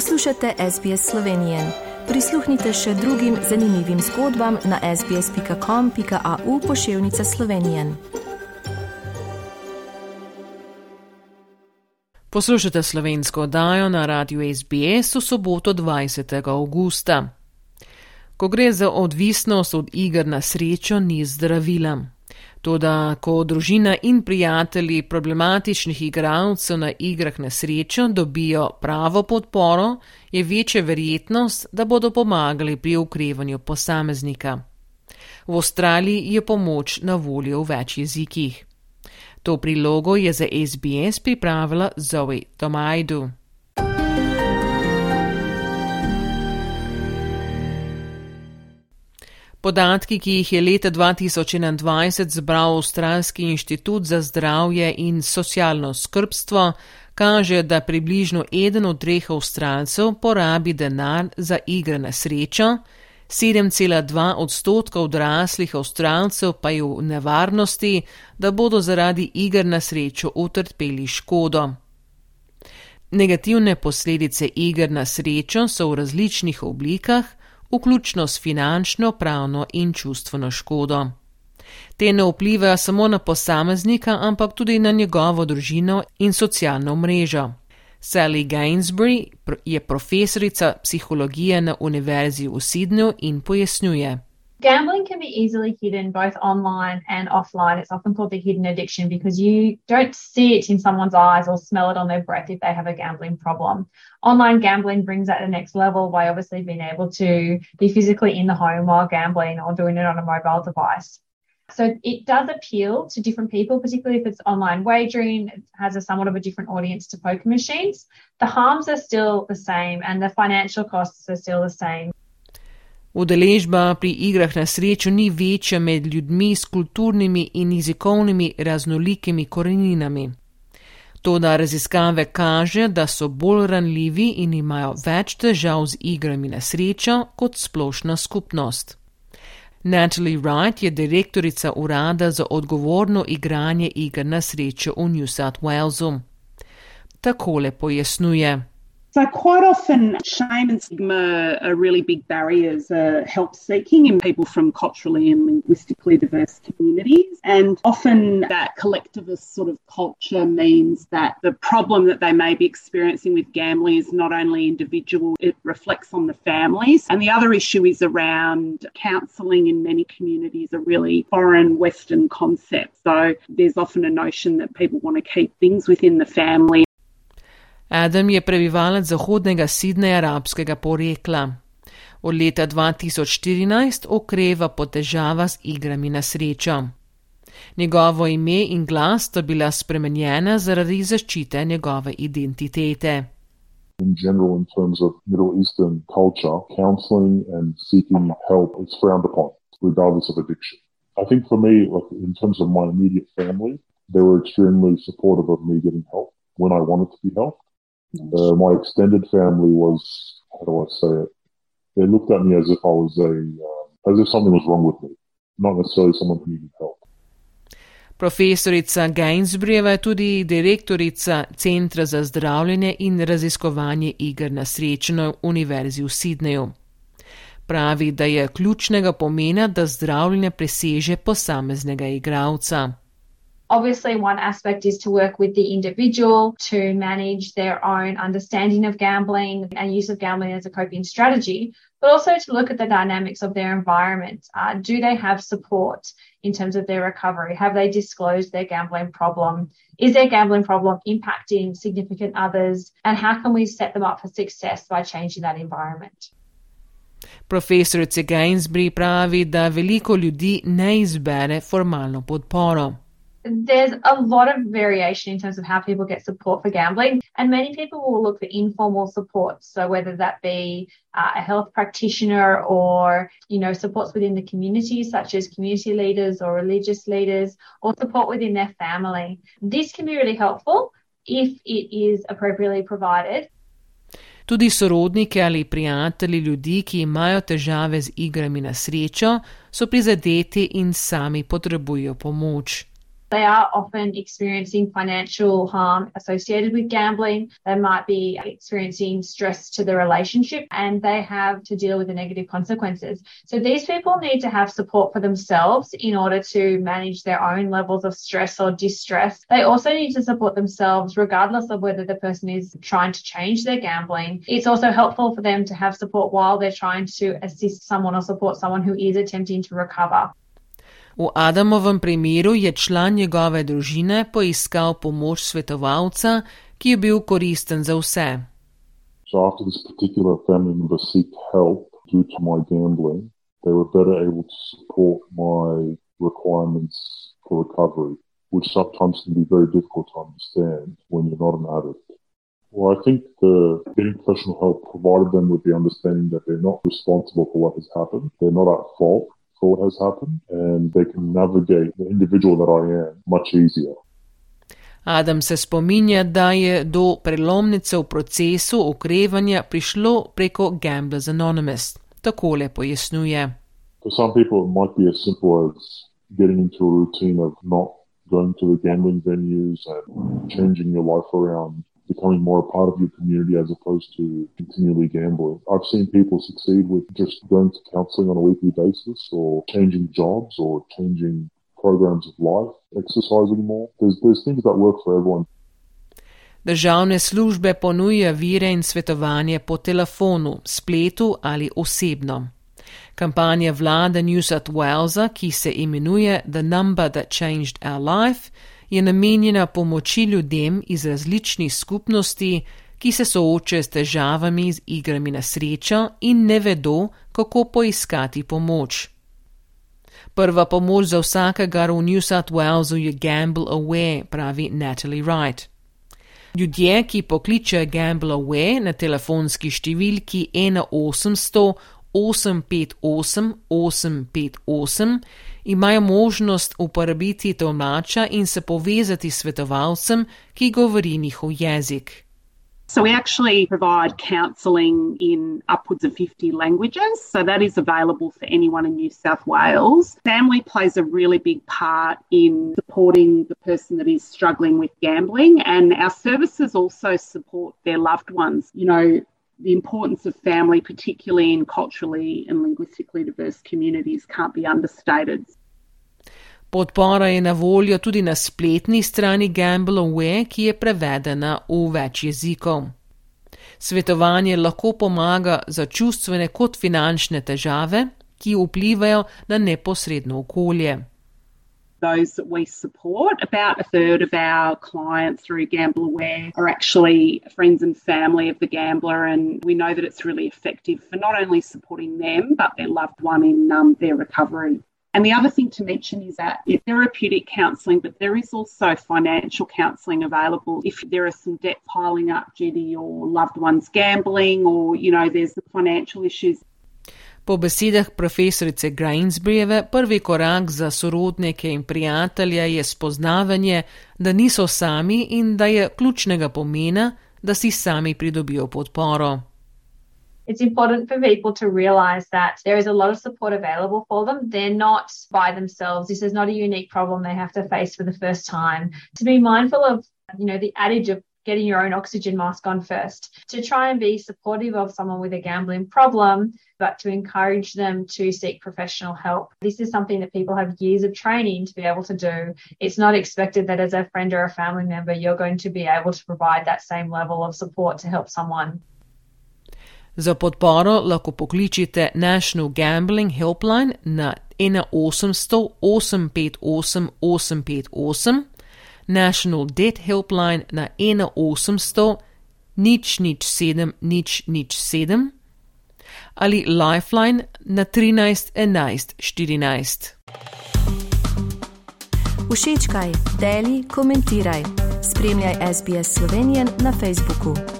Poslušate SBS Slovenije. Prisluhnite še drugim zanimivim zgodbam na sbsp.com.au pošiljka Slovenije. Poslušate slovensko oddajo na radiju SBS v soboto 20. augusta. Ko gre za odvisnost od iger na srečo, ni zdravila. Toda, ko družina in prijatelji problematičnih igralcev na igrah na srečo dobijo pravo podporo, je večja verjetnost, da bodo pomagali pri ukrevanju posameznika. V Avstraliji je pomoč na voljo v več jezikih. To prilogo je za SBS pripravila Zoe Tomajdu. Podatki, ki jih je leta 2021 zbral Avstralski inštitut za zdravje in socialno skrbstvo, kaže, da približno eden od treh Avstralcev porabi denar za igre na srečo, 7,2 odstotka odraslih Avstralcev pa je v nevarnosti, da bodo zaradi iger na srečo utrpeli škodo. Negativne posledice iger na srečo so v različnih oblikah, vključno s finančno, pravno in čustveno škodo. Te ne vplivajo samo na posameznika, ampak tudi na njegovo družino in socialno mrežo. Sally Gainsbury je profesorica psihologije na Univerzi v Sydneyju in pojasnjuje. Gambling can be easily hidden both online and offline. It's often called the hidden addiction because you don't see it in someone's eyes or smell it on their breath if they have a gambling problem. Online gambling brings that to the next level by obviously being able to be physically in the home while gambling or doing it on a mobile device. So it does appeal to different people, particularly if it's online wagering, it has a somewhat of a different audience to poker machines. The harms are still the same and the financial costs are still the same. Udeležba pri igrah na srečo ni večja med ljudmi s kulturnimi in jezikovnimi raznolikimi koreninami. Toda raziskave kaže, da so bolj ranljivi in imajo več težav z igrami na srečo kot splošna skupnost. Natalie Wright je direktorica urada za odgovorno igranje iger na srečo v New South Walesu. Takole pojasnjuje. So, quite often, shame and stigma are really big barriers uh, help seeking in people from culturally and linguistically diverse communities. And often, that collectivist sort of culture means that the problem that they may be experiencing with gambling is not only individual, it reflects on the families. And the other issue is around counselling in many communities, a really foreign Western concept. So, there's often a notion that people want to keep things within the family. Adam je prebivalec zahodnega Sidneja arabskega porekla. Od leta 2014 okreva po težava z igrami na srečo. Njegovo ime in glas sta bila spremenjena zaradi zaščite njegove identitete. In general, in terms of Middle Eastern culture, counseling and seeking help is frowned upon, regardless of addiction. I think for me, like in terms of my immediate family, they were extremely supportive of me getting help when I wanted to be helped. Uh, my extended family was, how do I say it? They looked at me as if I was a, uh, as if something was wrong with me, not necessarily someone who needed help. Profesorica Gainsburyjeva je tudi direktorica Centra za zdravljenje in raziskovanje iger na srečo na Univerzi v Sydneyju. Pravi, da je ključnega pomena, da zdravljenje preseže posameznega igralca. Obviously, one aspect is to work with the individual to manage their own understanding of gambling and use of gambling as a coping strategy, but also to look at the dynamics of their environment. Uh, do they have support in terms of their recovery? Have they disclosed their gambling problem? Is their gambling problem impacting significant others? And how can we set them up for success by changing that environment? Profesorica Gainsbury pravi, da veliko ljudi ne izbere formalno podporo. There's a lot of variation in terms of how people get support for gambling, and many people will look for informal support. So whether that be uh, a health practitioner or you know supports within the community, such as community leaders or religious leaders, or support within their family, this can be really helpful if it is appropriately provided. Tudi sorodniki ali prijatelji ljudi, ki imajo težave z igrami na srečo, so prizadeti in sami potrebujejo pomoč. They are often experiencing financial harm associated with gambling. They might be experiencing stress to the relationship and they have to deal with the negative consequences. So these people need to have support for themselves in order to manage their own levels of stress or distress. They also need to support themselves regardless of whether the person is trying to change their gambling. It's also helpful for them to have support while they're trying to assist someone or support someone who is attempting to recover. V Adamovem primeru je član njegove družine poiskal pomoč svetovalca, ki je bil koristen za vse. So due to my gambling, they were better able to support my requirements for recovery, which sometimes can be very difficult to understand when you're not an addict. Well, I think the getting professional help provided them with the understanding that they're not responsible for what has happened. They're not at fault what has happened, and they can navigate the individual that I am much easier. Adam se spominja, da je do prelomnice v procesu okrevanja prišlo preko Gamblers Anonymous. Takole pojasnjuje. For some people, it might be as simple as getting into a routine of not going to the gambling venues and changing your life around becoming more a part of your community as opposed to continually gambling. I've seen people succeed with just going to counseling on a weekly basis or changing jobs or changing programs of life, exercising more. There's, there's things that work for everyone. Državne službe ponuja vire in svetovanje po telefonu, spletu ali osebno. Kampanja vlade New South Walesa, ki se imenuje The Number That Changed Our Life, je namenjena pomoči ljudem iz različnih skupnosti, ki se soočajo s težavami z igrami na srečo in ne vedo, kako poiskati pomoč. Prva pomoč za vsakega v New South Walesu je Gamble Away, pravi Natalie Wright. Ljudje, ki pokličejo Gamble Away na telefonski številki 1800 858 858 imajo možnost uporabiti tolmača in se povezati s svetovalcem, ki govori njihov jezik. So, we actually provide counselling in upwards of 50 languages. So, that is available for anyone in New South Wales. Family plays a really big part in supporting the person that is struggling with gambling, and our services also support their loved ones. You know, the importance of family, particularly in culturally and linguistically diverse communities, can't be understated. Podpora je na voljo tudi na spletni strani Gamble Away, ki je prevedena v več jezikov. Svetovanje lahko pomaga za čustvene kot finančne težave, ki vplivajo na neposredno okolje. Those that we support. About a third of our clients through Gamble Aware are actually friends and family of the gambler, and we know that it's really effective for not only supporting them but their loved one in um, their recovery. And the other thing to mention is that therapeutic counselling, but there is also financial counselling available if there are some debt piling up due to your loved one's gambling or, you know, there's the financial issues. Po besedah profesorice Grainsburyjeve, prvi korak za sorodnike in prijatelje je spoznavanje, da niso sami in da je ključnega pomena, da si sami pridobijo podporo. It's important for people to realize that there is a lot of support available for them. They're not by themselves. This is not a unique problem they have to face for the first time. To be mindful of, you know, the adage of getting your own oxygen mask on first, to try and be supportive of someone with a gambling problem, but to encourage them to seek professional help. This is something that people have years of training to be able to do. It's not expected that as a friend or a family member, you're going to be able to provide that same level of support to help someone. Za podporo lahko pokličite National Gambling Helpline na 1800 858 858 National Debt Helpline na 1800 nič nič sedem nič nič sedem ali Lifeline na 13 11 14. Všečkaj, deli, komentiraj. Spremljaj SBS Slovenijo na Facebooku.